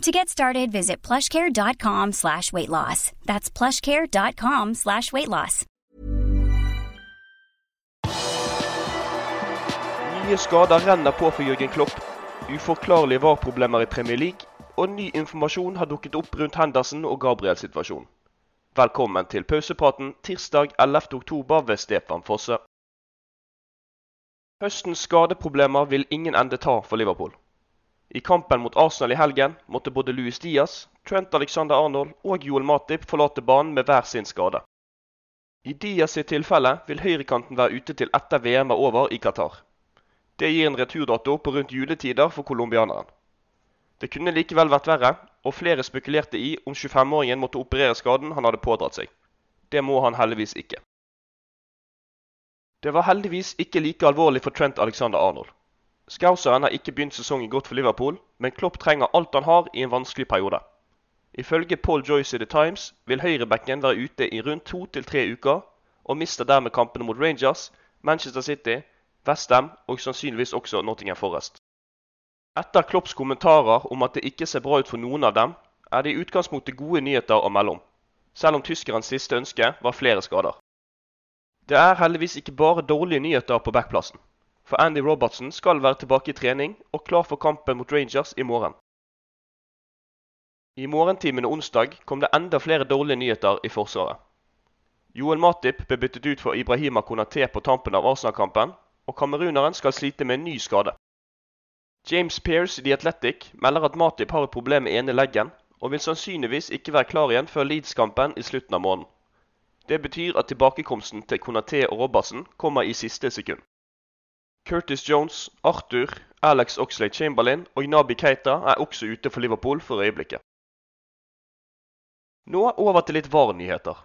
To get started, visit plushcare.com slash weight loss. That's plushcare.com slash weight loss. Nye skader renner på for Jørgen Klopp. Uforklarlige VAR-problemer i Premier League. Og ny informasjon har dukket opp rundt Henderson og Gabriels situasjon. Velkommen til pausepraten tirsdag 11. oktober ved Stefan Fosse. Høstens skadeproblemer vil ingen ende ta for Liverpool. I kampen mot Arsenal i helgen måtte både Louis Diaz, Trent Alexander Arnold og Joel Matip forlate banen med hver sin skade. I Diaz sitt tilfelle vil høyrekanten være ute til etter VM er over i Qatar. Det gir en returdato på rundt juletider for colombianeren. Det kunne likevel vært verre, og flere spekulerte i om 25-åringen måtte operere skaden han hadde pådratt seg. Det må han heldigvis ikke. Det var heldigvis ikke like alvorlig for Trent Alexander Arnold. Scouseren har ikke begynt sesongen godt for Liverpool, men Klopp trenger alt han har i en vanskelig periode. Ifølge Paul Joyce i The Times vil høyrebacken være ute i rundt to til tre uker, og mister dermed kampene mot Rangers, Manchester City, Westham og sannsynligvis også Nottingham Forest. Etter Klopps kommentarer om at det ikke ser bra ut for noen av dem, er det i utgangspunktet gode nyheter å melde om, selv om tyskerens siste ønske var flere skader. Det er heldigvis ikke bare dårlige nyheter på backplassen, for Andy Robertson skal være tilbake i trening og klar for kampen mot Rangers i morgen. I morgentimene onsdag kom det enda flere dårlige nyheter i Forsvaret. Joel Matip ble byttet ut for Ibrahima Konaté på tampen av Arsenal-kampen, og kameruneren skal slite med en ny skade. James Pearce i The Athletic melder at Matip har et problem med ene leggen, og vil sannsynligvis ikke være klar igjen før Leeds-kampen i slutten av måneden. Det betyr at tilbakekomsten til Konaté og Robertsen kommer i siste sekund. Curtis Jones, Arthur, Alex Oxlade Chamberlain og Nabi Keita er også ute for Liverpool for øyeblikket. Nå over til litt VAR-nyheter.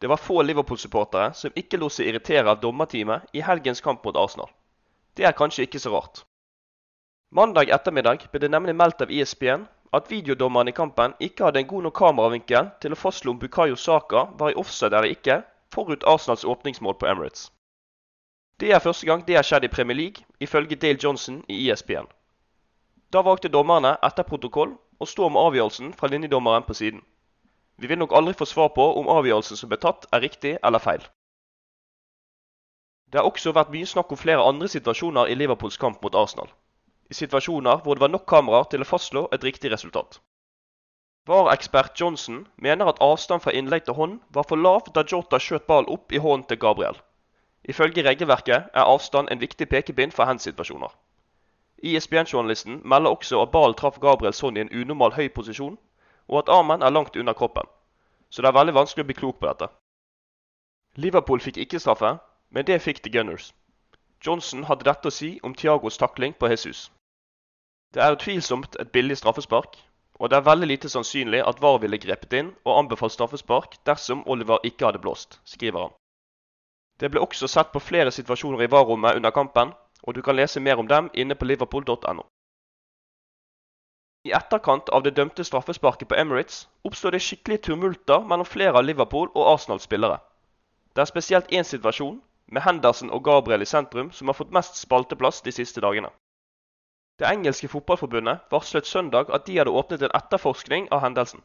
Det var få Liverpool-supportere som ikke lot seg irritere av dommerteamet i helgens kamp mot Arsenal. Det er kanskje ikke så rart. Mandag ettermiddag ble det nemlig meldt av ESPN at videodommeren i kampen ikke hadde en god nok kameravinkel til å fastslå om Bukayo Saka var i offside eller ikke forut Arsenals åpningsmål på Emirates. Det er første gang det har skjedd i Premier League, ifølge Dale Johnson i ISBN. Da valgte dommerne etter protokoll å stå med avgjørelsen fra linjedommeren på siden. Vi vil nok aldri få svar på om avgjørelsen som ble tatt, er riktig eller feil. Det har også vært mye snakk om flere andre situasjoner i Liverpools kamp mot Arsenal. I situasjoner hvor det var nok kameraer til å fastslå et riktig resultat. VAR-ekspert Johnson mener at avstand fra innlegg til hånd var for lav da Jota skjøt ball opp i hånden til Gabriel. Ifølge regelverket er avstand en viktig pekepinn for hands-situasjoner. ISBN-journalisten melder også at ballen traff Gabriels hånd i en unormal høy posisjon, og at armen er langt under kroppen. Så det er veldig vanskelig å bli klok på dette. Liverpool fikk ikke straffe, men det fikk The Gunners. Johnson hadde dette å si om Thiagos takling på Jesus. Det er utvilsomt et billig straffespark, og det er veldig lite sannsynlig at VAR ville grepet inn og anbefalt straffespark dersom Oliver ikke hadde blåst, skriver han. Det ble også sett på flere situasjoner i VAR-rommet under kampen, og du kan lese mer om dem inne på liverpool.no. I etterkant av det dømte straffesparket på Emirates oppstod det skikkelige tumulter mellom flere av Liverpool og Arsenals spillere. Det er spesielt én situasjon, med Henderson og Gabriel i sentrum, som har fått mest spalteplass de siste dagene. Det engelske fotballforbundet varslet søndag at de hadde åpnet en etterforskning av hendelsen.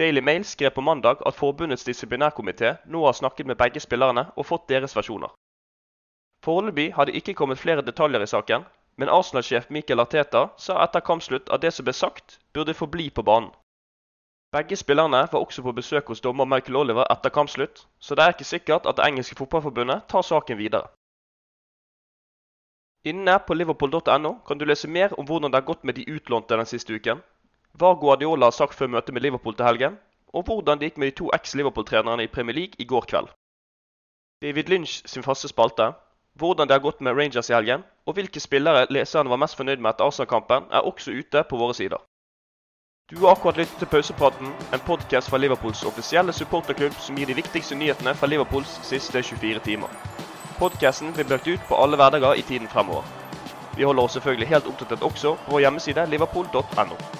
Daily Mail skrev på mandag at forbundets disiplinærkomité nå har snakket med begge spillerne og fått deres versjoner. Foreløpig har det ikke kommet flere detaljer i saken, men Arsenal-sjef Michael Arteta sa etter kampslutt at det som ble sagt, burde forbli på banen. Begge spillerne var også på besøk hos dommer Michael Oliver etter kampslutt, så det er ikke sikkert at det engelske fotballforbundet tar saken videre. Inne på liverpool.no kan du lese mer om hvordan det har gått med de utlånte den siste uken, hva Guardiola har sagt før møtet med Liverpool til helgen, og hvordan det gikk med de to eks-Liverpool-trenerne i Premier League i går kveld. David Lynch sin faste spalte, hvordan det har gått med Rangers i helgen, og hvilke spillere leserne var mest fornøyd med etter Arsenal-kampen, er også ute på våre sider. Du har akkurat lyttet til Pausepraten, en podkast fra Liverpools offisielle supporterklubb som gir de viktigste nyhetene fra Liverpools siste 24 timer. Podkasten blir brakt ut på alle hverdager i tiden fremover. Vi holder oss selvfølgelig helt oppdatert også på vår hjemmeside liverpool.no.